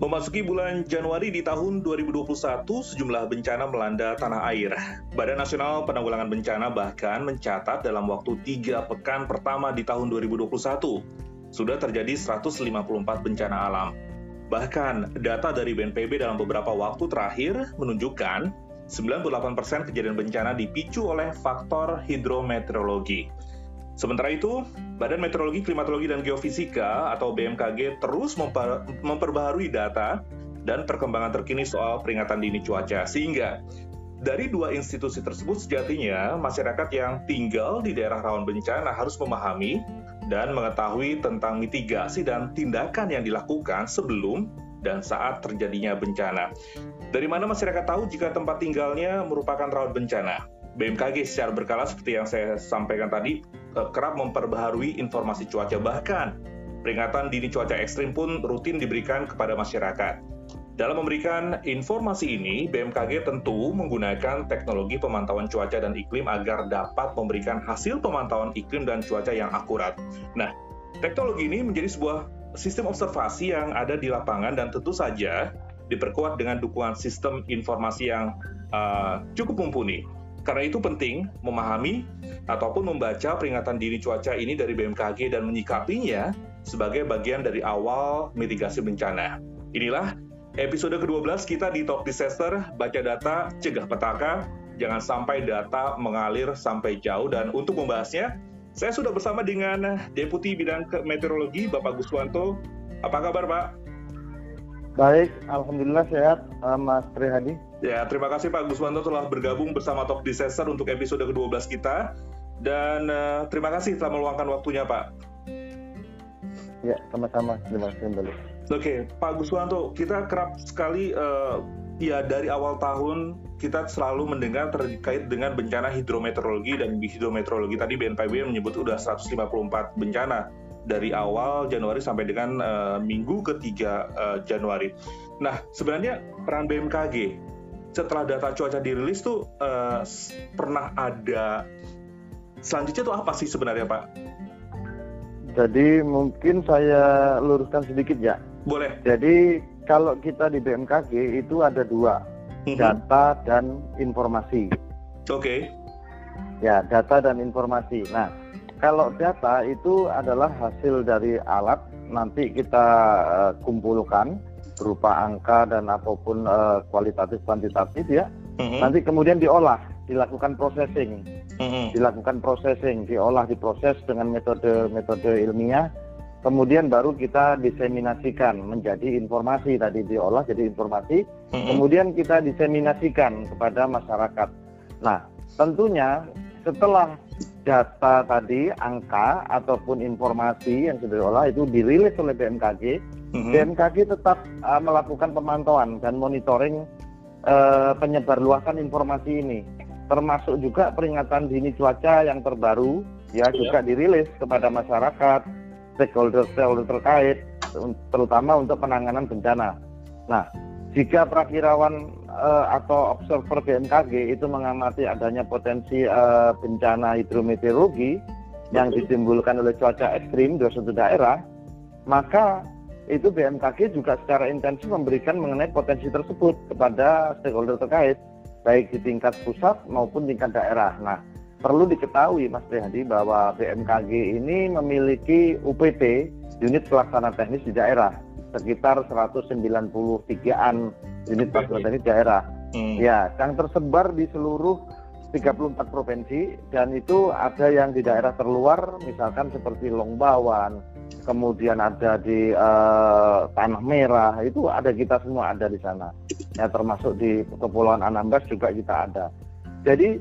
Memasuki bulan Januari di tahun 2021, sejumlah bencana melanda tanah air. Badan Nasional Penanggulangan Bencana bahkan mencatat dalam waktu tiga pekan pertama di tahun 2021, sudah terjadi 154 bencana alam. Bahkan, data dari BNPB dalam beberapa waktu terakhir menunjukkan 98% kejadian bencana dipicu oleh faktor hidrometeorologi. Sementara itu, Badan Meteorologi, Klimatologi, dan Geofisika atau BMKG terus memper memperbaharui data dan perkembangan terkini soal peringatan dini cuaca. Sehingga dari dua institusi tersebut sejatinya masyarakat yang tinggal di daerah rawan bencana harus memahami dan mengetahui tentang mitigasi dan tindakan yang dilakukan sebelum dan saat terjadinya bencana. Dari mana masyarakat tahu jika tempat tinggalnya merupakan rawan bencana? BMKG secara berkala seperti yang saya sampaikan tadi kerap memperbaharui informasi cuaca bahkan peringatan dini cuaca ekstrim pun rutin diberikan kepada masyarakat. Dalam memberikan informasi ini, BMKG tentu menggunakan teknologi pemantauan cuaca dan iklim agar dapat memberikan hasil pemantauan iklim dan cuaca yang akurat. Nah, teknologi ini menjadi sebuah sistem observasi yang ada di lapangan dan tentu saja diperkuat dengan dukungan sistem informasi yang uh, cukup mumpuni. Karena itu penting memahami ataupun membaca peringatan dini cuaca ini dari BMKG dan menyikapinya sebagai bagian dari awal mitigasi bencana. Inilah episode ke-12 kita di Top Disaster, baca data, cegah petaka, jangan sampai data mengalir sampai jauh. Dan untuk membahasnya, saya sudah bersama dengan Deputi Bidang Meteorologi, Bapak Guswanto. Apa kabar, Pak? Baik, Alhamdulillah sehat, uh, Mas Trihadi. Ya, terima kasih Pak Guswanto telah bergabung bersama Top Disaster untuk episode ke-12 kita. Dan uh, terima kasih telah meluangkan waktunya, Pak. Ya, sama-sama. Terima kasih kembali. Oke, Pak Guswanto, kita kerap sekali uh, ya dari awal tahun kita selalu mendengar terkait dengan bencana hidrometeorologi dan hidrometeorologi tadi BNPB menyebut sudah 154 bencana dari awal Januari sampai dengan uh, minggu ketiga uh, Januari. Nah, sebenarnya peran BMKG setelah data cuaca dirilis tuh uh, pernah ada selanjutnya tuh apa sih sebenarnya Pak? Jadi mungkin saya luruskan sedikit ya. Boleh. Jadi kalau kita di BMKG itu ada dua, mm -hmm. data dan informasi. Oke. Okay. Ya, data dan informasi. Nah, kalau data itu adalah hasil dari alat nanti kita uh, kumpulkan berupa angka dan apa pun uh, kualitatif kuantitatif ya. Mm-hmm. Nanti kemudian diolah, dilakukan processing. Mm-hmm. Dilakukan processing, diolah, diproses dengan metode-metode ilmiah. Kemudian baru kita diseminasikan menjadi informasi tadi diolah jadi informasi. Mm-hmm. Kemudian kita diseminasikan kepada masyarakat. Nah, tentunya setelah data tadi, angka ataupun informasi yang sudah diolah itu dirilis oleh BMKG, mm-hmm. BMKG tetap uh, melakukan pemantauan dan monitoring uh, penyebarluasan informasi ini, termasuk juga peringatan dini cuaca yang terbaru, ya yeah. juga dirilis kepada masyarakat, stakeholder-stakeholder terkait, terutama untuk penanganan bencana. Nah, jika perakirawan uh, atau observer BMKG itu mengamati adanya potensi uh, bencana hidrometeorologi yang ditimbulkan oleh cuaca ekstrim di suatu daerah, maka itu BMKG juga secara intensif memberikan mengenai potensi tersebut kepada stakeholder terkait, baik di tingkat pusat maupun tingkat daerah. Nah, perlu diketahui Mas Prihadi bahwa BMKG ini memiliki UPT, unit pelaksana teknis di daerah sekitar 193-an unit pasukan teknis daerah. Hmm. Ya, yang tersebar di seluruh 34 provinsi dan itu ada yang di daerah terluar misalkan seperti Longbawan, kemudian ada di uh, Tanah Merah, itu ada kita semua ada di sana. Ya termasuk di Kepulauan Anambas juga kita ada. Jadi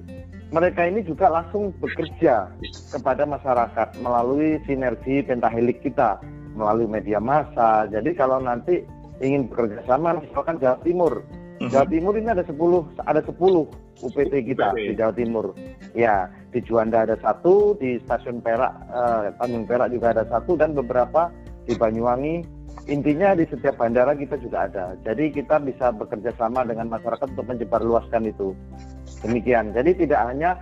mereka ini juga langsung bekerja kepada masyarakat melalui sinergi pentahelik kita melalui media massa. Jadi kalau nanti ingin bekerja sama misalkan Jawa Timur. Mhm. Jawa Timur ini ada 10 ada 10 UPT kita di Jawa Timur. Ya, di Juanda ada satu, di Stasiun Perak eh, Tanjung Perak juga ada satu dan beberapa di Banyuwangi. Intinya di setiap bandara kita juga ada. Jadi kita bisa bekerja sama dengan masyarakat untuk menyebarluaskan itu. Demikian. Jadi tidak hanya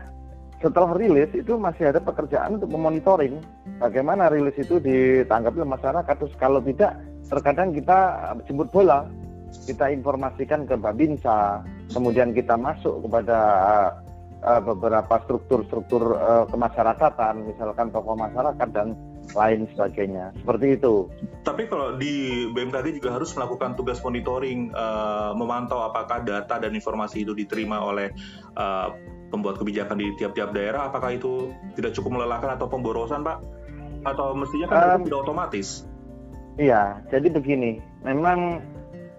setelah rilis itu masih ada pekerjaan untuk memonitoring bagaimana rilis itu ditanggapi oleh masyarakat terus kalau tidak terkadang kita jemput bola, kita informasikan ke Babinsa, kemudian kita masuk kepada uh, beberapa struktur-struktur uh, kemasyarakatan, misalkan tokoh masyarakat dan lain sebagainya. Seperti itu. Tapi kalau di BMKG juga harus melakukan tugas monitoring, uh, memantau apakah data dan informasi itu diterima oleh uh, pembuat kebijakan di tiap-tiap daerah. Apakah itu tidak cukup melelahkan atau pemborosan, Pak? Atau mestinya kan um, itu sudah otomatis? Iya, jadi begini. Memang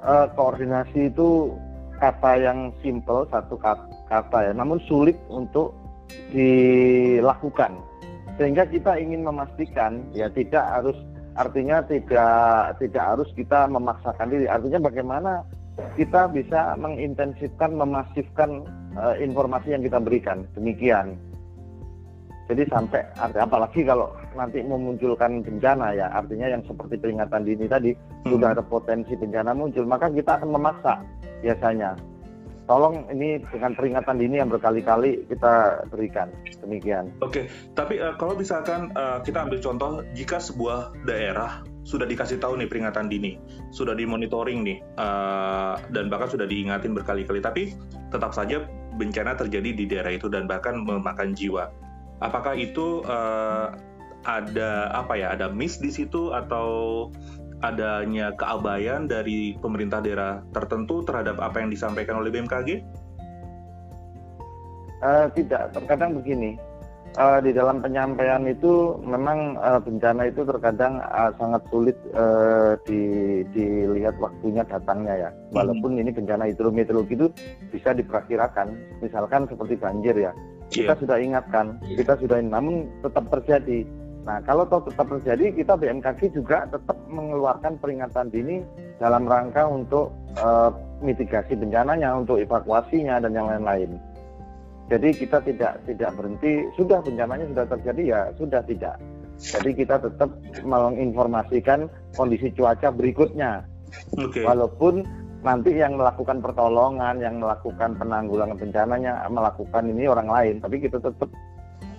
uh, koordinasi itu kata yang simple satu kata ya, namun sulit untuk dilakukan. Sehingga kita ingin memastikan ya tidak harus artinya tidak tidak harus kita memaksakan diri. Artinya bagaimana kita bisa mengintensifkan memasifkan uh, informasi yang kita berikan. Demikian. Jadi sampai apalagi kalau nanti memunculkan bencana ya artinya yang seperti peringatan dini tadi hmm. sudah ada potensi bencana muncul maka kita akan memaksa biasanya tolong ini dengan peringatan dini yang berkali-kali kita berikan demikian. Oke, tapi uh, kalau misalkan uh, kita ambil contoh jika sebuah daerah sudah dikasih tahu nih peringatan dini, sudah dimonitoring nih, uh, dan bahkan sudah diingatin berkali-kali, tapi tetap saja bencana terjadi di daerah itu dan bahkan memakan jiwa. Apakah itu uh, ada apa ya? Ada miss di situ atau adanya keabayan dari pemerintah daerah tertentu terhadap apa yang disampaikan oleh BMKG? Uh, tidak, terkadang begini. Uh, di dalam penyampaian itu memang uh, bencana itu terkadang uh, sangat sulit uh, di, dilihat waktunya datangnya ya. Hmm. Walaupun ini bencana hidrometeorologi itu bisa diperkirakan, misalkan seperti banjir ya. Kita yeah. sudah ingatkan, kita sudah, namun tetap terjadi Nah, kalau toh tetap terjadi, kita BMKG juga tetap mengeluarkan peringatan dini dalam rangka untuk uh, mitigasi bencananya, untuk evakuasinya dan yang lain-lain. Jadi kita tidak tidak berhenti, sudah bencananya sudah terjadi ya sudah tidak. Jadi kita tetap menginformasikan kondisi cuaca berikutnya. Okay. Walaupun nanti yang melakukan pertolongan, yang melakukan penanggulangan bencananya, melakukan ini orang lain, tapi kita tetap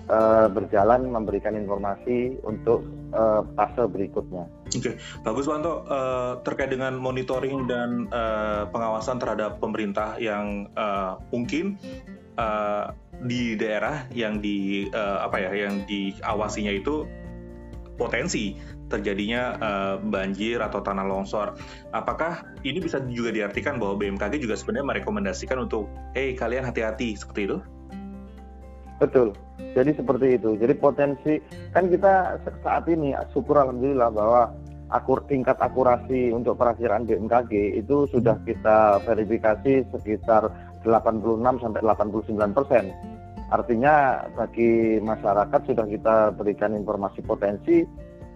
uh, berjalan memberikan informasi untuk uh, fase berikutnya. Oke, okay. bagus Wanto. Uh, terkait dengan monitoring dan uh, pengawasan terhadap pemerintah yang uh, mungkin uh, di daerah yang di uh, apa ya yang diawasinya itu potensi terjadinya uh, banjir atau tanah longsor. Apakah ini bisa juga diartikan bahwa BMKG juga sebenarnya merekomendasikan untuk, hey kalian hati-hati seperti itu? Betul. Jadi seperti itu. Jadi potensi kan kita saat ini syukur alhamdulillah bahwa akur tingkat akurasi untuk perakiraan BMKG itu sudah kita verifikasi sekitar 86 sampai 89 persen. Artinya bagi masyarakat sudah kita berikan informasi potensi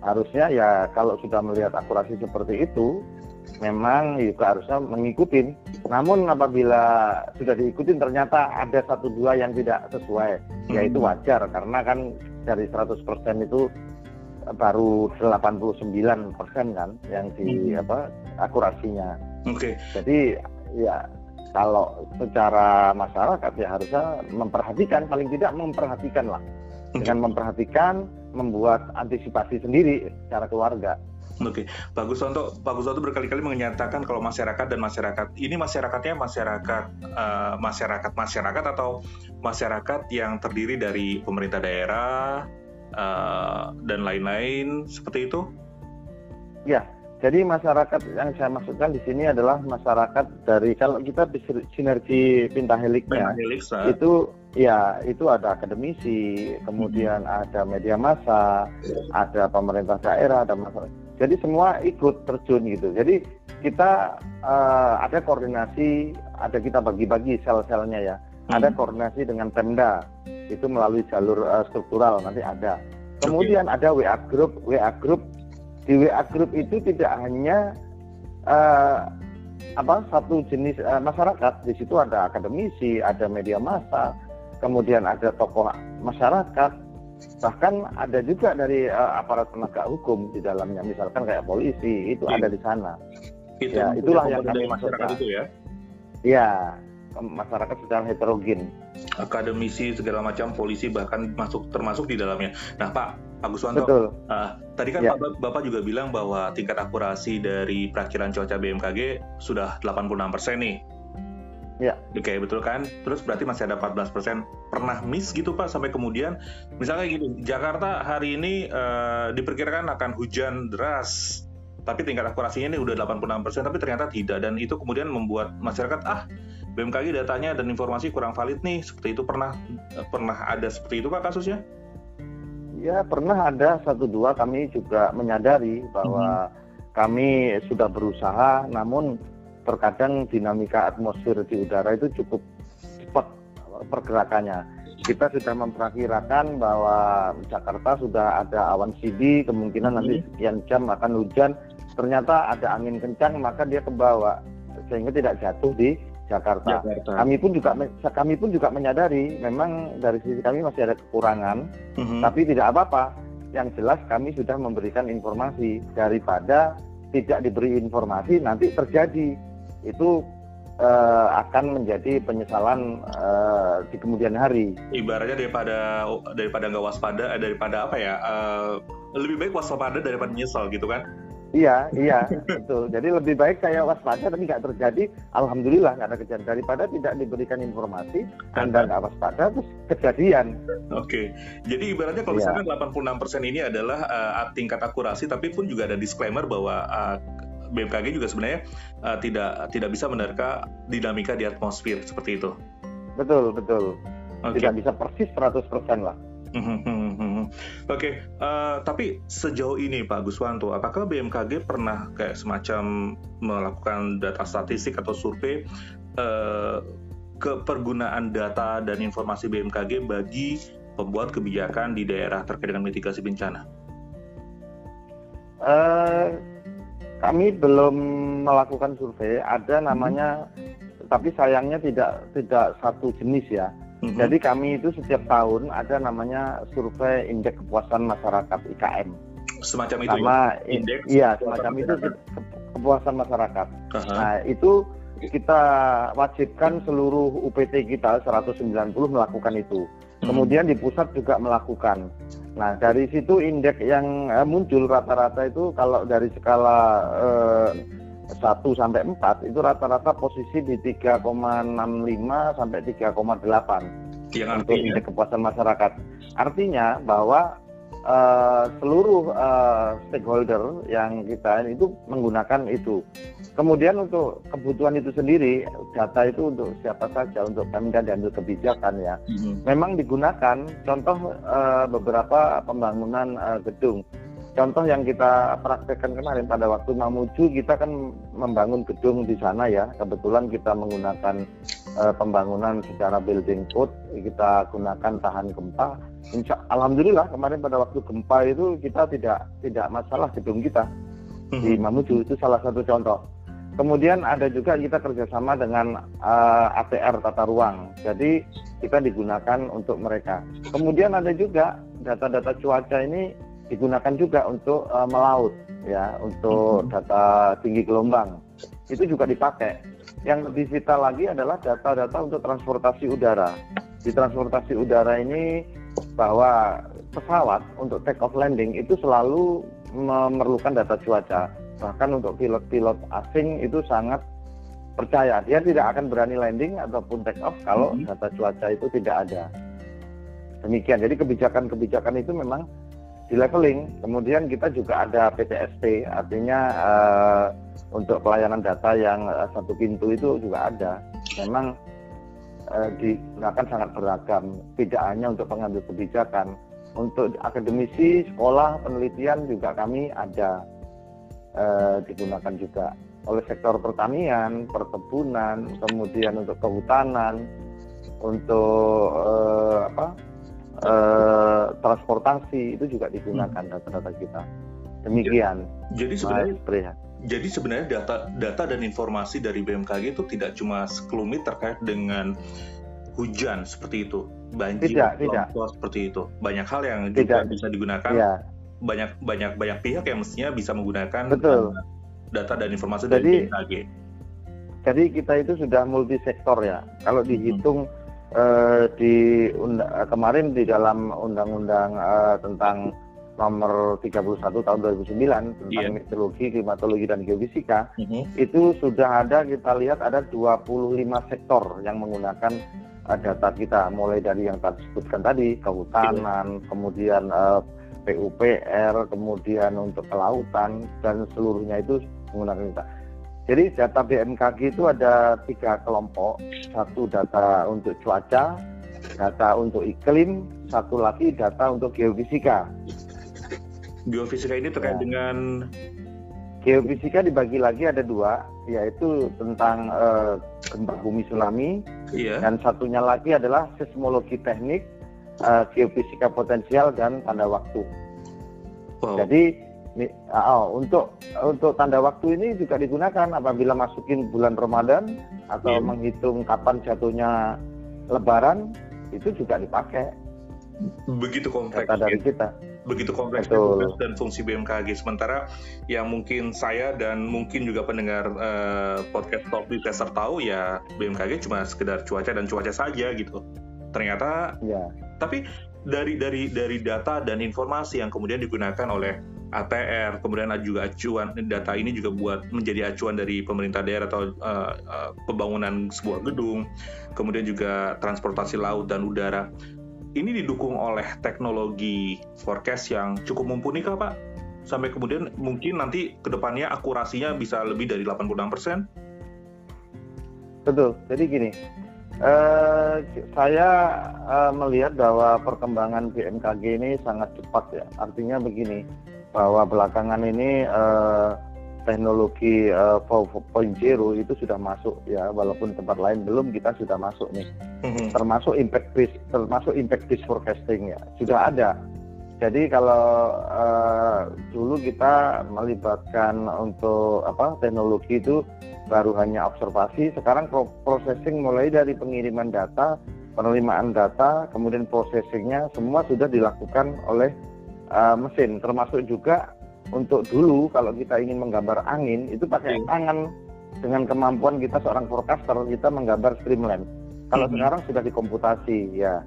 harusnya ya kalau sudah melihat akurasi seperti itu memang juga harusnya mengikuti. Namun apabila sudah diikuti ternyata ada satu dua yang tidak sesuai, ya hmm. wajar karena kan dari 100% itu baru 89% kan yang di hmm. apa akurasinya. Oke. Okay. Jadi ya kalau secara masyarakat ya harusnya memperhatikan paling tidak memperhatikan lah. Dengan memperhatikan membuat antisipasi sendiri secara keluarga. Oke, bagus untuk bagus untuk berkali-kali menyatakan kalau masyarakat dan masyarakat ini masyarakatnya masyarakat uh, masyarakat masyarakat atau masyarakat yang terdiri dari pemerintah daerah uh, dan lain-lain seperti itu? Ya, jadi masyarakat yang saya maksudkan di sini adalah masyarakat dari kalau kita sinergi pintaheliknya Helix, ah. itu ya itu ada akademisi, kemudian hmm. ada media massa, ada pemerintah daerah, ada masyarakat jadi semua ikut terjun gitu. Jadi kita uh, ada koordinasi, ada kita bagi-bagi sel-selnya ya. Hmm. Ada koordinasi dengan Pemda itu melalui jalur uh, struktural nanti ada. Kemudian okay. ada WA group, WA group di WA group itu tidak hanya uh, apa satu jenis uh, masyarakat. Di situ ada akademisi, ada media massa, kemudian ada tokoh masyarakat, bahkan ada juga dari uh, aparat penegak hukum di dalamnya misalkan kayak polisi itu ada di sana itu ya itulah yang kami masyarakat itu ya ya masyarakat secara heterogen akademisi segala macam polisi bahkan masuk termasuk di dalamnya nah pak Pak Guswanto. Betul. Uh, tadi kan ya. Bapak, Bapak juga bilang bahwa tingkat akurasi dari perakiraan cuaca BMKG sudah 86 persen nih. Ya. Oke, betul kan? Terus berarti masih ada 14 persen pernah miss gitu Pak sampai kemudian misalnya gini, Jakarta hari ini uh, diperkirakan akan hujan deras tapi tingkat akurasinya ini udah 86 persen tapi ternyata tidak dan itu kemudian membuat masyarakat ah BMKG datanya dan informasi kurang valid nih seperti itu pernah pernah ada seperti itu Pak kasusnya? Ya pernah ada satu dua kami juga menyadari bahwa hmm. kami sudah berusaha namun terkadang dinamika atmosfer di udara itu cukup cepat pergerakannya. Kita sudah memperkirakan bahwa Jakarta sudah ada awan CD, kemungkinan nanti sekian jam akan hujan. Ternyata ada angin kencang, maka dia ke bawah sehingga tidak jatuh di Jakarta. Jakarta. Kami pun juga kami pun juga menyadari memang dari sisi kami masih ada kekurangan, uh-huh. tapi tidak apa-apa. Yang jelas kami sudah memberikan informasi daripada tidak diberi informasi nanti terjadi itu uh, akan menjadi penyesalan uh, di kemudian hari. Ibaratnya daripada daripada nggak waspada, eh, daripada apa ya? Uh, lebih baik waspada daripada nyesal gitu kan? Iya, iya, betul. Jadi lebih baik saya waspada tapi nggak terjadi. Alhamdulillah nggak ada kejadian daripada tidak diberikan informasi dan nggak waspada terus kejadian. Oke, jadi ibaratnya kalau iya. misalkan 86% ini adalah uh, tingkat akurasi, tapi pun juga ada disclaimer bahwa uh, BMKG juga sebenarnya uh, tidak tidak bisa menerka dinamika di atmosfer seperti itu. Betul, betul. Okay. Tidak bisa persis 100% lah. Oke, okay. uh, eh, tapi sejauh ini Pak Guswanto, apakah BMKG pernah kayak semacam melakukan data statistik atau survei uh, ke pergunaan data dan informasi BMKG bagi pembuat kebijakan di daerah terkait dengan mitigasi bencana? Uh, kami belum melakukan survei, ada namanya, hmm. tapi sayangnya tidak tidak satu jenis ya. Hmm. Jadi kami itu setiap tahun ada namanya survei indeks kepuasan masyarakat IKM. Semacam itu Sama, ya? Indeks iya, semacam itu kepuasan masyarakat. Uh -huh. Nah, itu kita wajibkan seluruh UPT kita 190 melakukan itu. Hmm. Kemudian di pusat juga melakukan. Nah, dari situ indeks yang eh, muncul rata-rata itu kalau dari skala eh, 1 sampai 4 itu rata-rata posisi di 3,65 sampai 3,8 yang untuk indeks kepuasan masyarakat. Artinya bahwa uh, seluruh uh, stakeholder yang kita itu menggunakan itu. Kemudian untuk kebutuhan itu sendiri, data itu untuk siapa saja, untuk Pemda dan untuk kebijakan ya. Mm-hmm. Memang digunakan contoh uh, beberapa pembangunan uh, gedung. Contoh yang kita praktekkan kemarin pada waktu Mamuju kita kan membangun gedung di sana ya. Kebetulan kita menggunakan uh, pembangunan secara building code, kita gunakan tahan gempa. Insya, Alhamdulillah kemarin pada waktu gempa itu kita tidak tidak masalah gedung kita di mm-hmm. Mamuju itu salah satu contoh. Kemudian ada juga kita kerjasama dengan uh, eh, ATR tata ruang, jadi kita digunakan untuk mereka. Kemudian ada juga data-data cuaca ini digunakan juga untuk uh, melaut, ya, untuk mm-hmm. data tinggi gelombang. Itu juga dipakai. Yang disita lagi adalah data-data untuk transportasi udara. Di transportasi udara ini bahwa pesawat untuk take off landing itu selalu memerlukan data cuaca. Bahkan untuk pilot-pilot asing itu sangat percaya. Dia tidak akan berani landing ataupun take off kalau hmm. data cuaca itu tidak ada. Demikian. Jadi kebijakan-kebijakan itu memang di leveling kemudian kita juga ada PTSP artinya uh, untuk pelayanan data yang uh, satu pintu itu juga ada. Memang uh, digunakan sangat beragam tidak hanya untuk pengambil kebijakan untuk akademisi sekolah penelitian juga kami ada eh, digunakan juga oleh sektor pertanian, perkebunan, kemudian untuk kehutanan, untuk eh, apa eh, transportasi itu juga digunakan hmm. data-data kita. Demikian. Jadi sebenarnya jadi sebenarnya data data dan informasi dari BMKG itu tidak cuma sekelumit terkait dengan hujan seperti itu, banjir, tidak, tidak. seperti itu. Banyak hal yang juga tidak. bisa digunakan ya banyak banyak banyak pihak yang mestinya bisa menggunakan Betul. data dan informasi jadi, dari BMKG. Jadi kita itu sudah multi sektor ya. Kalau dihitung hmm. uh, di kemarin di dalam undang-undang uh, tentang nomor 31 tahun 2009 tentang yeah. meteorologi, klimatologi dan geofisika mm -hmm. itu sudah ada kita lihat ada 25 sektor yang menggunakan uh, data kita mulai dari yang tadi sebutkan tadi kehutanan, yeah. kemudian uh, PUPR, kemudian untuk kelautan dan seluruhnya itu menggunakan kita. Jadi data BMKG itu ada tiga kelompok, satu data untuk cuaca, data untuk iklim, satu lagi data untuk geofisika. Geofisika ini terkait ya. dengan geofisika dibagi lagi ada dua, yaitu tentang uh, gempa bumi tsunami, iya. dan satunya lagi adalah seismologi teknik, uh, geofisika potensial dan tanda waktu. Wow. Jadi oh, untuk untuk tanda waktu ini juga digunakan apabila masukin bulan Ramadan atau yeah. menghitung kapan jatuhnya Lebaran itu juga dipakai. Begitu kompleks. Data dari kita begitu kompleks tugas dan fungsi BMKG. Sementara yang mungkin saya dan mungkin juga pendengar uh, podcast Talk Tester tahu ya BMKG cuma sekedar cuaca dan cuaca saja gitu. Ternyata, ya. tapi dari dari dari data dan informasi yang kemudian digunakan oleh ATR, kemudian juga acuan data ini juga buat menjadi acuan dari pemerintah daerah atau uh, uh, pembangunan sebuah gedung, kemudian juga transportasi laut dan udara ini didukung oleh teknologi forecast yang cukup mumpuni kah Pak? Sampai kemudian mungkin nanti ke depannya akurasinya bisa lebih dari 86%? Betul, jadi gini, uh, saya uh, melihat bahwa perkembangan BMKG ini sangat cepat ya. Artinya begini, bahwa belakangan ini uh, teknologi uh, 4.0 itu sudah masuk ya walaupun tempat lain belum kita sudah masuk nih. Mm-hmm. termasuk impact based termasuk impact based forecasting ya. Sudah ada. Jadi kalau uh, dulu kita melibatkan untuk apa teknologi itu baru hanya observasi sekarang processing mulai dari pengiriman data penerimaan data kemudian processingnya semua sudah dilakukan oleh uh, mesin. Termasuk juga untuk dulu kalau kita ingin menggambar angin itu pakai hmm. tangan dengan kemampuan kita seorang forecaster kita menggambar streamline. Kalau hmm. sekarang sudah dikomputasi ya.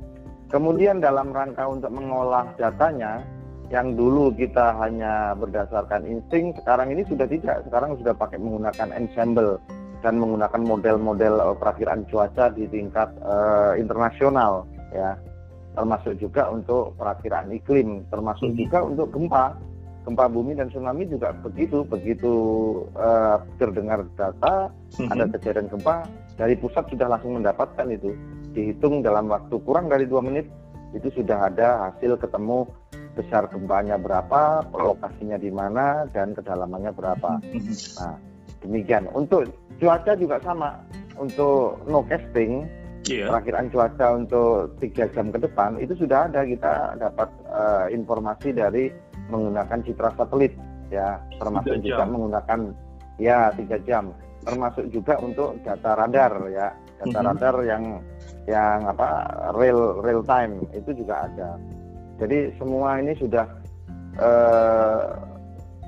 Kemudian dalam rangka untuk mengolah datanya yang dulu kita hanya berdasarkan insting, sekarang ini sudah tidak. Sekarang sudah pakai menggunakan ensemble dan menggunakan model-model uh, perakiraan cuaca di tingkat uh, internasional ya. Termasuk juga untuk perakiraan iklim, termasuk hmm. juga untuk gempa gempa bumi dan tsunami juga begitu begitu uh, terdengar data mm-hmm. ada kejadian gempa dari pusat sudah langsung mendapatkan itu dihitung dalam waktu kurang dari dua menit itu sudah ada hasil ketemu besar gempanya berapa lokasinya di mana dan kedalamannya berapa mm-hmm. nah demikian untuk cuaca juga sama untuk no casting yeah. perakiraan cuaca untuk tiga jam ke depan itu sudah ada kita dapat uh, informasi dari menggunakan citra satelit ya. Termasuk juga menggunakan ya tiga jam. Termasuk juga untuk data radar ya. Data mm -hmm. radar yang yang apa real real time itu juga ada. Jadi semua ini sudah uh,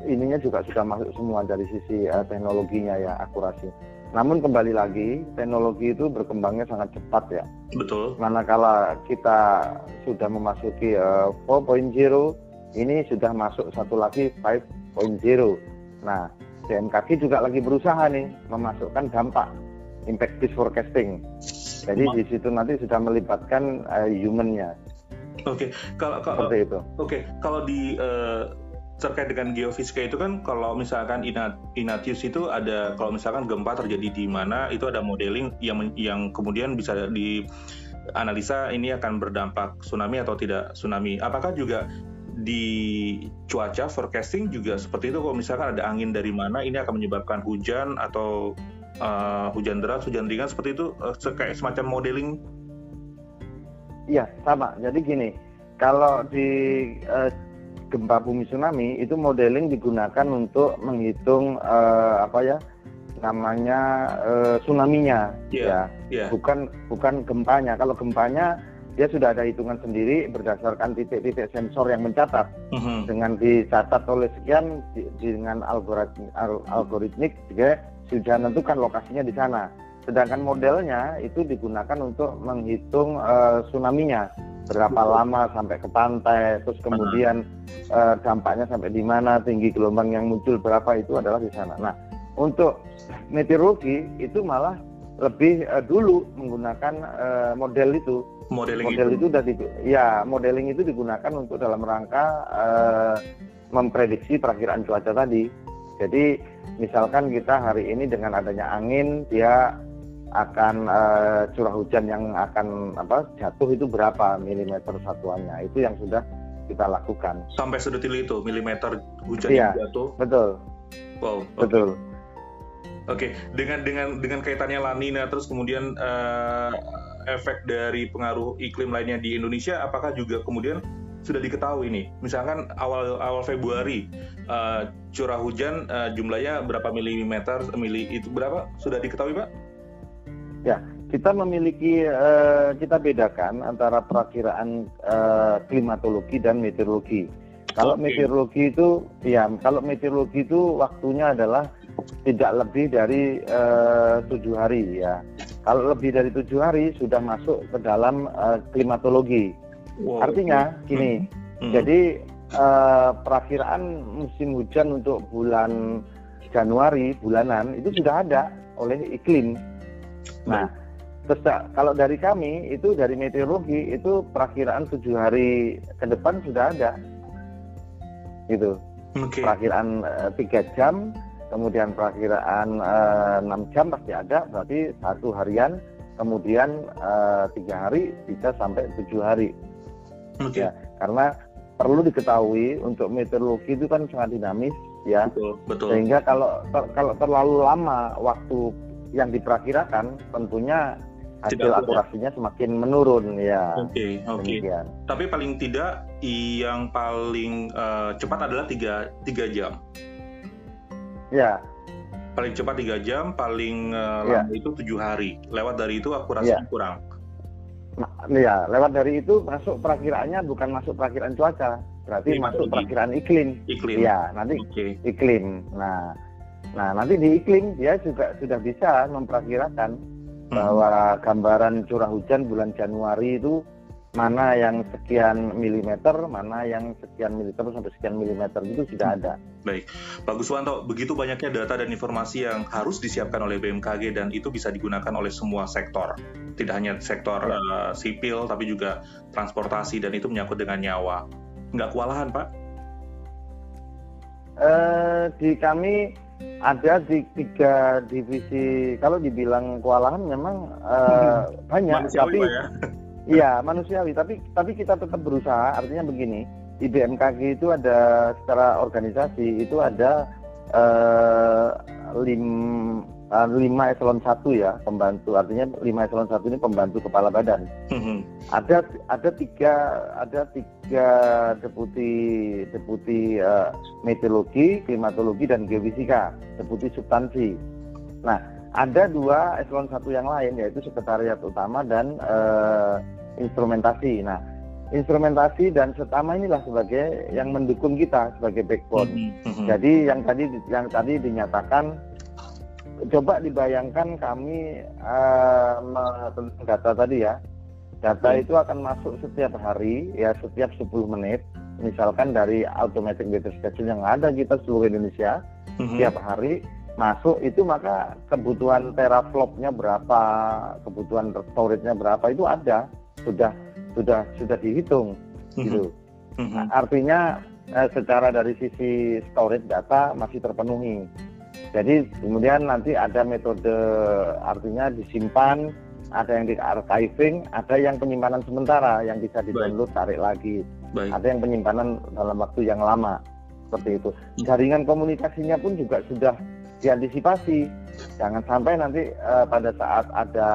ininya juga sudah masuk semua dari sisi uh, teknologinya ya akurasi. Namun kembali lagi teknologi itu berkembangnya sangat cepat ya. Betul. Manakala kita sudah memasuki uh, 4.0 ini sudah masuk satu lagi 5.0. Nah, BMKG juga lagi berusaha nih memasukkan dampak impact based forecasting. Jadi di situ nanti sudah melibatkan uh, humannya. Oke, okay. kalau, kalau seperti itu. Oke, okay. kalau di uh, terkait dengan geofisika itu kan kalau misalkan Inat, Inatius itu ada kalau misalkan gempa terjadi di mana itu ada modeling yang yang kemudian bisa di analisa ini akan berdampak tsunami atau tidak tsunami. Apakah juga di cuaca forecasting juga seperti itu kalau misalkan ada angin dari mana ini akan menyebabkan hujan atau uh, hujan deras, hujan ringan seperti itu uh, kayak semacam modeling. Iya, sama. Jadi gini, kalau di uh, gempa bumi tsunami itu modeling digunakan untuk menghitung uh, apa ya? namanya uh, tsunami-nya yeah, ya. Yeah. Bukan bukan gempanya. Kalau gempanya dia sudah ada hitungan sendiri berdasarkan titik-titik sensor yang mencatat. Uh-huh. dengan dicatat oleh sekian di, dengan algoritmik, algoritmik juga sudah menentukan lokasinya di sana. Sedangkan modelnya itu digunakan untuk menghitung uh, tsunami-nya. Berapa lama sampai ke pantai, terus kemudian uh, dampaknya sampai di mana, tinggi gelombang yang muncul berapa itu adalah di sana. Nah, untuk meteorologi itu malah lebih uh, dulu menggunakan uh, model itu. Modeling model itu. itu dari ya modeling itu digunakan untuk dalam rangka uh, memprediksi perakiraan cuaca tadi. Jadi misalkan kita hari ini dengan adanya angin dia akan uh, curah hujan yang akan apa jatuh itu berapa milimeter satuannya itu yang sudah kita lakukan. Sampai sedetil itu milimeter hujan iya, yang jatuh. Betul. Wow. Okay. Betul. Oke, okay. dengan dengan dengan kaitannya La Nina terus kemudian uh, efek dari pengaruh iklim lainnya di Indonesia, apakah juga kemudian sudah diketahui nih? Misalkan awal awal Februari uh, curah hujan uh, jumlahnya berapa milimeter, mili itu berapa? Sudah diketahui, Pak? Ya, kita memiliki uh, kita bedakan antara perakiraan uh, klimatologi dan meteorologi. Kalau okay. meteorologi itu, ya, kalau meteorologi itu waktunya adalah tidak lebih dari eh, tujuh hari ya. Kalau lebih dari tujuh hari sudah masuk ke dalam uh, klimatologi. Wow. Artinya gini, hmm. jadi uh, perakiraan musim hujan untuk bulan Januari bulanan itu sudah ada oleh iklim. Nah, terus kalau dari kami itu dari meteorologi itu perakiraan tujuh hari ke depan sudah ada, gitu. Okay. Perakiraan tiga uh, jam kemudian perakiraan eh, enam jam pasti ada, berarti satu harian, kemudian eh, tiga hari bisa sampai tujuh hari. Okay. Ya, karena perlu diketahui untuk meteorologi itu kan sangat dinamis ya, betul, betul. sehingga kalau ter, kalau terlalu lama waktu yang diperkirakan tentunya hasil akurasinya semakin menurun ya. Oke, okay, oke. Okay. Tapi paling tidak yang paling uh, cepat adalah tiga tiga jam. Ya. Paling cepat tiga jam, paling uh, ya. lama itu tujuh hari. Lewat dari itu akurasinya ya. kurang. Nah, ya, lewat dari itu masuk perakiraannya bukan masuk perakiraan cuaca, berarti masuk perakiraan iklim. Iklim. Ya, nanti okay. iklim. Nah, nah nanti di iklim dia juga sudah bisa memperkirakan hmm. bahwa gambaran curah hujan bulan Januari itu mana yang sekian milimeter, mana yang sekian milimeter sampai sekian milimeter itu sudah ada. Baik, Pak Guswanto, begitu banyaknya data dan informasi yang harus disiapkan oleh BMKG dan itu bisa digunakan oleh semua sektor, tidak hanya sektor ya. uh, sipil tapi juga transportasi dan itu menyangkut dengan nyawa. Nggak kewalahan, Pak? Uh, di kami ada di tiga divisi. Kalau dibilang kewalahan memang uh, banyak, tapi ya? Iya manusiawi, tapi tapi kita tetap berusaha. Artinya begini, di BMKG itu ada secara organisasi itu ada uh, lim, uh, lima eselon satu ya pembantu. Artinya lima eselon satu ini pembantu kepala badan. Mm-hmm. Ada ada tiga ada tiga deputi deputi uh, meteorologi, klimatologi dan geofisika, deputi substansi. Nah ada dua eselon satu yang lain yaitu sekretariat utama dan uh, instrumentasi. Nah, instrumentasi dan setama inilah sebagai yang mendukung kita sebagai backbone. Mm -hmm. Jadi yang tadi yang tadi dinyatakan coba dibayangkan kami uh, tentang data tadi ya. Data mm. itu akan masuk setiap hari ya setiap 10 menit. Misalkan dari automatic weather station yang ada kita seluruh Indonesia mm -hmm. setiap hari masuk itu maka kebutuhan teraflopnya berapa, kebutuhan storage-nya berapa itu ada sudah sudah sudah dihitung mm-hmm. gitu. Mm-hmm. Artinya eh, secara dari sisi storage data masih terpenuhi. Jadi kemudian nanti ada metode artinya disimpan, ada yang di archiving, ada yang penyimpanan sementara yang bisa di-download tarik lagi. Baik. Ada yang penyimpanan dalam waktu yang lama seperti itu. Mm. Jaringan komunikasinya pun juga sudah diantisipasi jangan sampai nanti uh, pada saat ada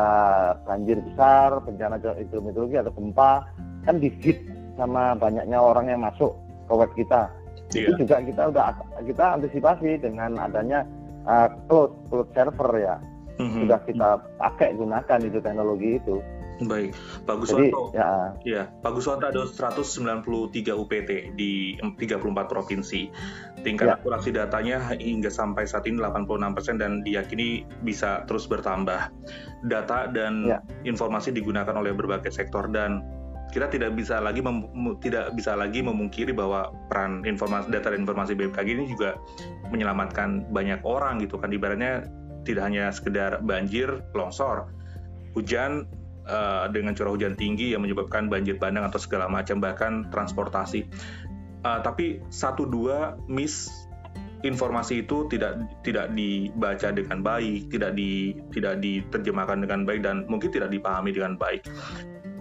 banjir besar bencana hidrometeorologi atau gempa kan digit sama banyaknya orang yang masuk ke web kita yeah. itu juga kita udah kita antisipasi dengan adanya uh, cloud cloud server ya mm-hmm. sudah kita pakai gunakan itu teknologi itu Baik, Pak Guswanto. ya. ya, Pak Guswanto ada 193 UPT di 34 provinsi. Tingkat ya. akurasi datanya hingga sampai saat ini 86% dan diyakini bisa terus bertambah. Data dan ya. informasi digunakan oleh berbagai sektor dan kita tidak bisa lagi mem, tidak bisa lagi memungkiri bahwa peran informasi data dan informasi BMKG ini juga menyelamatkan banyak orang gitu kan ibaratnya tidak hanya sekedar banjir longsor hujan uh, dengan curah hujan tinggi yang menyebabkan banjir bandang atau segala macam bahkan transportasi uh, tapi satu dua miss informasi itu tidak tidak dibaca dengan baik, tidak di tidak diterjemahkan dengan baik dan mungkin tidak dipahami dengan baik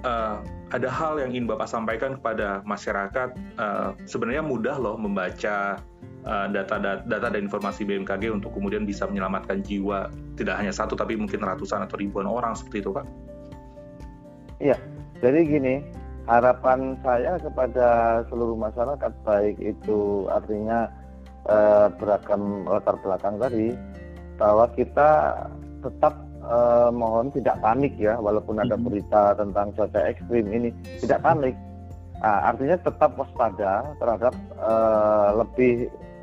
uh, ada hal yang ingin Bapak sampaikan kepada masyarakat. Uh, sebenarnya mudah loh membaca uh, data, data dan informasi BMKG untuk kemudian bisa menyelamatkan jiwa tidak hanya satu tapi mungkin ratusan atau ribuan orang seperti itu, Pak. Iya, jadi gini, harapan saya kepada seluruh masyarakat baik itu artinya uh, beragam latar belakang tadi bahwa kita tetap eh, mohon tidak panik ya walaupun ada mm-hmm. berita tentang cuaca ekstrim ini tidak panik nah, artinya tetap waspada terhadap eh, lebih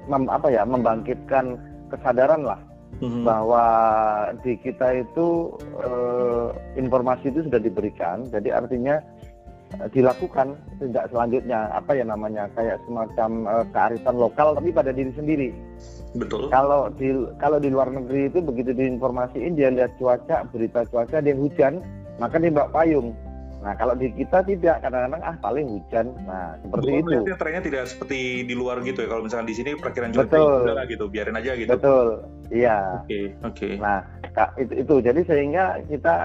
mem, apa ya membangkitkan kesadaran lah hmm. bahwa di kita itu eh, informasi itu sudah diberikan jadi artinya eh, dilakukan tidak selanjutnya apa ya namanya kayak semacam uh, kearifan lokal tapi pada diri sendiri Betul. Kalau di kalau di luar negeri itu begitu diinformasiin dia lihat cuaca, berita cuaca dia hujan, maka dia bawa payung. Nah kalau di kita tidak kadang-kadang ah paling hujan. Nah seperti Betul, itu. Trennya tidak seperti di luar gitu ya. Kalau misalkan di sini perkiraan cuaca Betul. lah gitu, biarin aja gitu. Betul. Iya. Oke okay, oke. Okay. Nah itu, itu jadi sehingga kita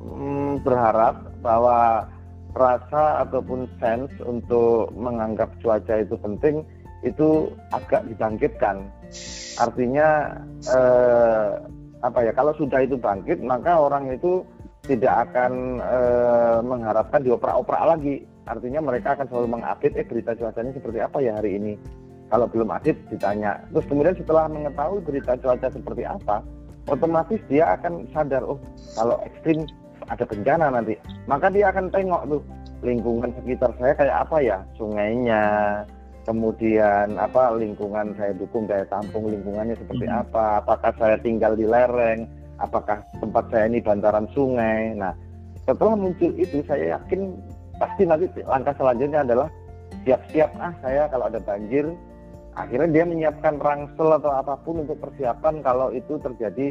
mm, berharap bahwa rasa ataupun sense untuk menganggap cuaca itu penting itu agak dibangkitkan. Artinya eh, apa ya? Kalau sudah itu bangkit, maka orang itu tidak akan eh, mengharapkan dioprak-oprak lagi. Artinya mereka akan selalu mengupdate eh berita cuacanya seperti apa ya hari ini. Kalau belum update ditanya. Terus kemudian setelah mengetahui berita cuaca seperti apa, otomatis dia akan sadar oh kalau ekstrim ada bencana nanti. Maka dia akan tengok tuh lingkungan sekitar saya kayak apa ya, sungainya, kemudian apa lingkungan saya dukung daya tampung lingkungannya seperti hmm. apa apakah saya tinggal di lereng apakah tempat saya ini bantaran sungai nah setelah muncul itu saya yakin pasti nanti langkah selanjutnya adalah siap-siap ah saya kalau ada banjir akhirnya dia menyiapkan rangsel atau apa pun untuk persiapan kalau itu terjadi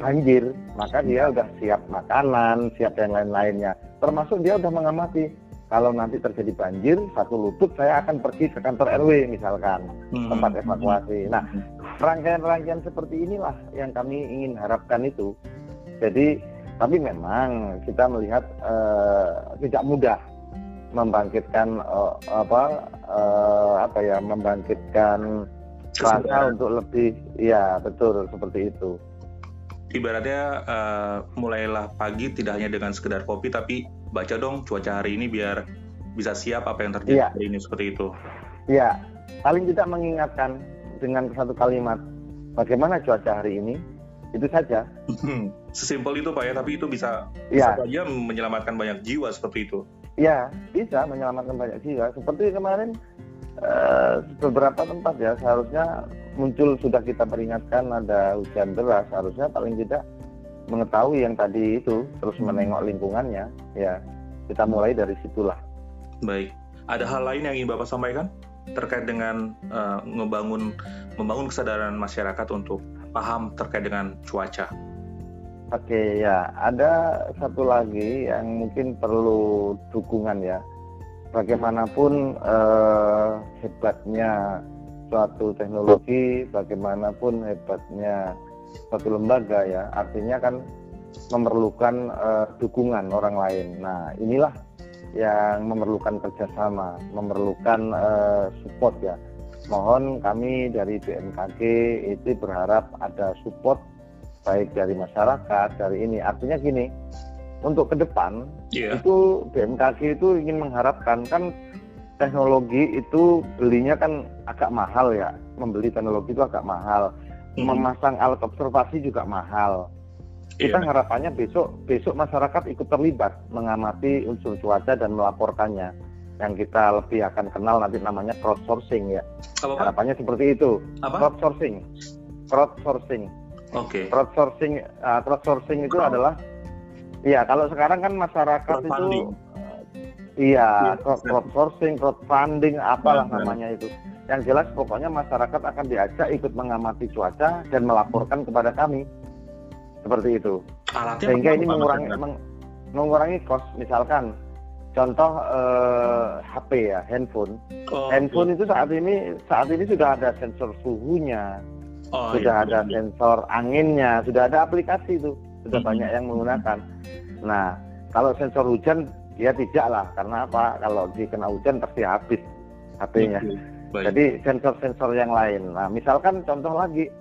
banjir maka dia udah siap makanan siap dan lain-lainnya termasuk dia udah mengamati kalau nanti terjadi banjir satu lutut saya akan pergi ke kantor RW misalkan hmm. tempat evakuasi. Nah rangkaian-rangkaian seperti inilah yang kami ingin harapkan itu. Jadi tapi memang kita melihat uh, tidak mudah membangkitkan uh, apa uh, apa ya membangkitkan rasa untuk lebih ya betul seperti itu ibaratnya uh, mulailah pagi tidak hanya dengan sekedar kopi tapi baca dong cuaca hari ini biar bisa siap apa yang terjadi ya. hari ini seperti itu. Iya, paling tidak mengingatkan dengan satu kalimat bagaimana cuaca hari ini itu saja. Sesimpel itu pak ya, tapi itu bisa, ya. bisa saja menyelamatkan banyak jiwa seperti itu. Ya, bisa menyelamatkan banyak jiwa. Seperti kemarin uh, beberapa tempat ya seharusnya muncul sudah kita peringatkan ada hujan deras, harusnya paling tidak mengetahui yang tadi itu terus hmm. menengok lingkungannya. Ya kita mulai dari situlah. Baik. Ada hal lain yang ingin bapak sampaikan terkait dengan uh, ngebangun membangun kesadaran masyarakat untuk paham terkait dengan cuaca? Oke ya. Ada satu lagi yang mungkin perlu dukungan ya. Bagaimanapun uh, hebatnya suatu teknologi bagaimanapun hebatnya satu lembaga ya. Artinya kan memerlukan uh, dukungan orang lain. Nah inilah yang memerlukan kerjasama memerlukan uh, support ya. Mohon kami dari BMKG itu berharap ada support baik dari masyarakat dari ini. Artinya gini untuk ke depan yeah. itu BMKG itu ingin mengharapkan kan teknologi itu belinya kan agak mahal ya membeli teknologi itu agak mahal hmm. memasang alat observasi juga mahal. Kita yeah. harapannya besok besok masyarakat ikut terlibat mengamati unsur cuaca dan melaporkannya. Yang kita lebih akan kenal nanti namanya crowdsourcing ya. Apa, Harapannya seperti itu. Apa? Crowdsourcing. Crowdsourcing. Oke. Okay. Crowdsourcing uh, crowdsourcing itu Crowd. adalah ya kalau sekarang kan masyarakat itu Iya, crowdsourcing, crowdfunding, apalah nah, namanya itu. Yang jelas pokoknya masyarakat akan diajak ikut mengamati cuaca dan melaporkan kepada kami. Seperti itu. Alatnya Sehingga ini mengurangi meng, mengurangi cost. Misalkan contoh eh, HP ya, handphone. Oh, handphone iya. itu saat ini saat ini sudah ada sensor suhunya, oh, sudah iya, ada iya. sensor anginnya, sudah ada aplikasi itu, sudah hmm. banyak yang menggunakan. Nah, kalau sensor hujan ya tidak lah, karena apa? Kalau dikena hujan pasti habis HP-nya. Jadi sensor-sensor yang lain. Nah, misalkan contoh lagi,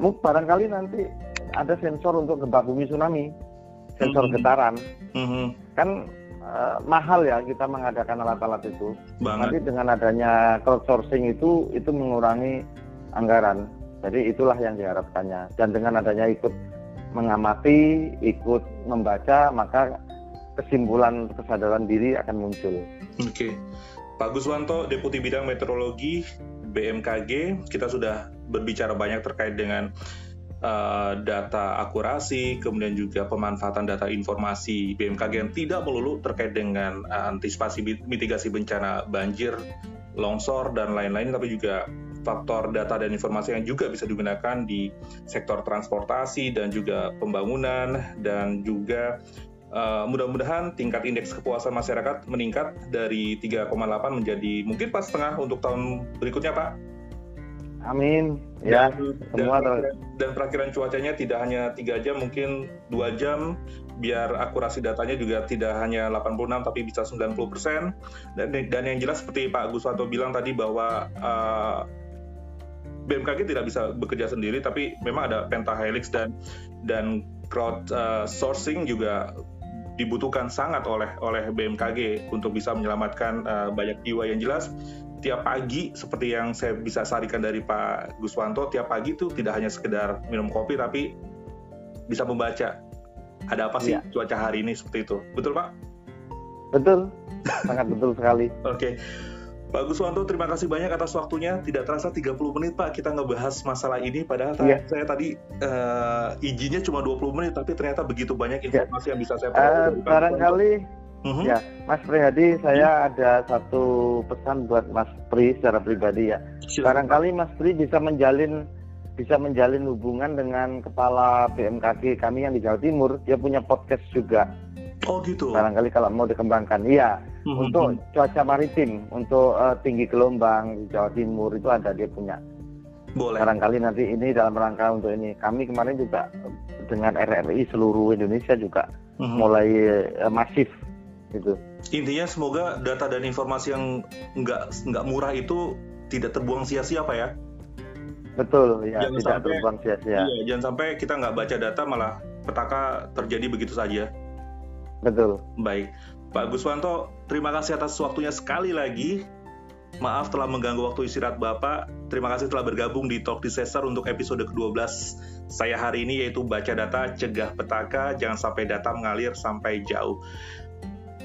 barangkali nanti ada sensor untuk gempa bumi tsunami, sensor mm -hmm. getaran. Mm -hmm. Kan uh, mahal ya kita mengadakan alat-alat itu. Banget. Nanti dengan adanya crowdsourcing itu itu mengurangi anggaran. Jadi itulah yang diharapkannya. Dan dengan adanya ikut mengamati, ikut membaca, maka kesimpulan kesadaran diri akan muncul. Oke. Pak Guswanto, Deputi Bidang Meteorologi BMKG, kita sudah berbicara banyak terkait dengan uh, data akurasi, kemudian juga pemanfaatan data informasi BMKG yang tidak melulu terkait dengan uh, antisipasi mitigasi bencana banjir, longsor, dan lain-lain, tapi juga faktor data dan informasi yang juga bisa digunakan di sektor transportasi dan juga pembangunan dan juga Uh, mudah-mudahan tingkat indeks kepuasan masyarakat meningkat dari 3,8 menjadi mungkin pas setengah untuk tahun berikutnya Pak. Amin. Ya, dan, semua dan, dan perakhiran cuacanya tidak hanya tiga jam, mungkin dua jam, biar akurasi datanya juga tidak hanya 86 tapi bisa 90 persen. Dan, dan yang jelas seperti Pak Guswanto bilang tadi bahwa uh, eh, BMKG tidak bisa bekerja sendiri, tapi memang ada pentahelix dan dan crowd uh, sourcing juga dibutuhkan sangat oleh oleh BMKG untuk bisa menyelamatkan uh, banyak jiwa. Yang jelas tiap pagi seperti yang saya bisa sarikan dari Pak Guswanto tiap pagi itu tidak hanya sekedar minum kopi tapi bisa membaca. Ada apa sih ya. cuaca hari ini seperti itu? Betul Pak? Betul. Sangat betul sekali. Oke. okay. Pak Guswanto, terima kasih banyak atas waktunya. Tidak terasa 30 menit Pak kita ngebahas masalah ini. Padahal yeah. saya tadi uh, izinnya cuma 20 menit, tapi ternyata begitu banyak iya. informasi yeah. yang bisa saya uh, Barangkali, uh-huh. ya Mas Prihadi, saya uh-huh. ada satu pesan buat Mas Pri secara pribadi ya. Sure. Barangkali Mas Pri bisa menjalin bisa menjalin hubungan dengan kepala BMKG kami yang di Jawa Timur. Dia punya podcast juga. Oh gitu. Barangkali kalau mau dikembangkan, iya. Mm-hmm. Untuk cuaca maritim, untuk uh, tinggi gelombang di Jawa Timur itu ada dia punya. Boleh. Barangkali nanti ini dalam rangka untuk ini. Kami kemarin juga dengan RRI seluruh Indonesia juga mm-hmm. mulai uh, masif gitu. Intinya semoga data dan informasi yang nggak nggak murah itu tidak terbuang sia-sia, Pak ya. Betul, ya jangan tidak sampai, terbuang sia-sia. Iya, jangan sampai kita nggak baca data malah petaka terjadi begitu saja. Betul. Baik. Pak Guswanto, terima kasih atas waktunya sekali lagi. Maaf telah mengganggu waktu istirahat Bapak. Terima kasih telah bergabung di Talk Disaster untuk episode ke-12 saya hari ini yaitu baca data, cegah petaka, jangan sampai data mengalir sampai jauh.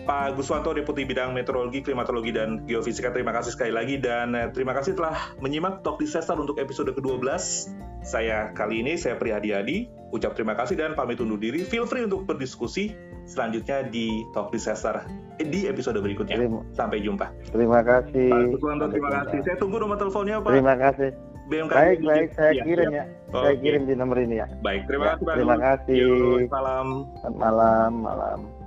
Pak Guswanto, Deputi Bidang Meteorologi, Klimatologi, dan Geofisika, terima kasih sekali lagi. Dan eh, terima kasih telah menyimak Talk Disaster untuk episode ke-12. Saya kali ini, saya Prihadi Adi, ucap terima kasih dan pamit undur diri. Feel free untuk berdiskusi selanjutnya di Talk Disaster di episode berikutnya. Terima, Sampai jumpa. Terima kasih. Pak Guswanto, terima kasih. Saya tunggu nomor teleponnya, Pak. Terima kasih. BMKG baik, baik, saya ya, kirim ya. ya. Saya kirim di nomor ini ya. Baik, terima ya, kasih, Pak. Terima kasih. Salam. Malam, malam.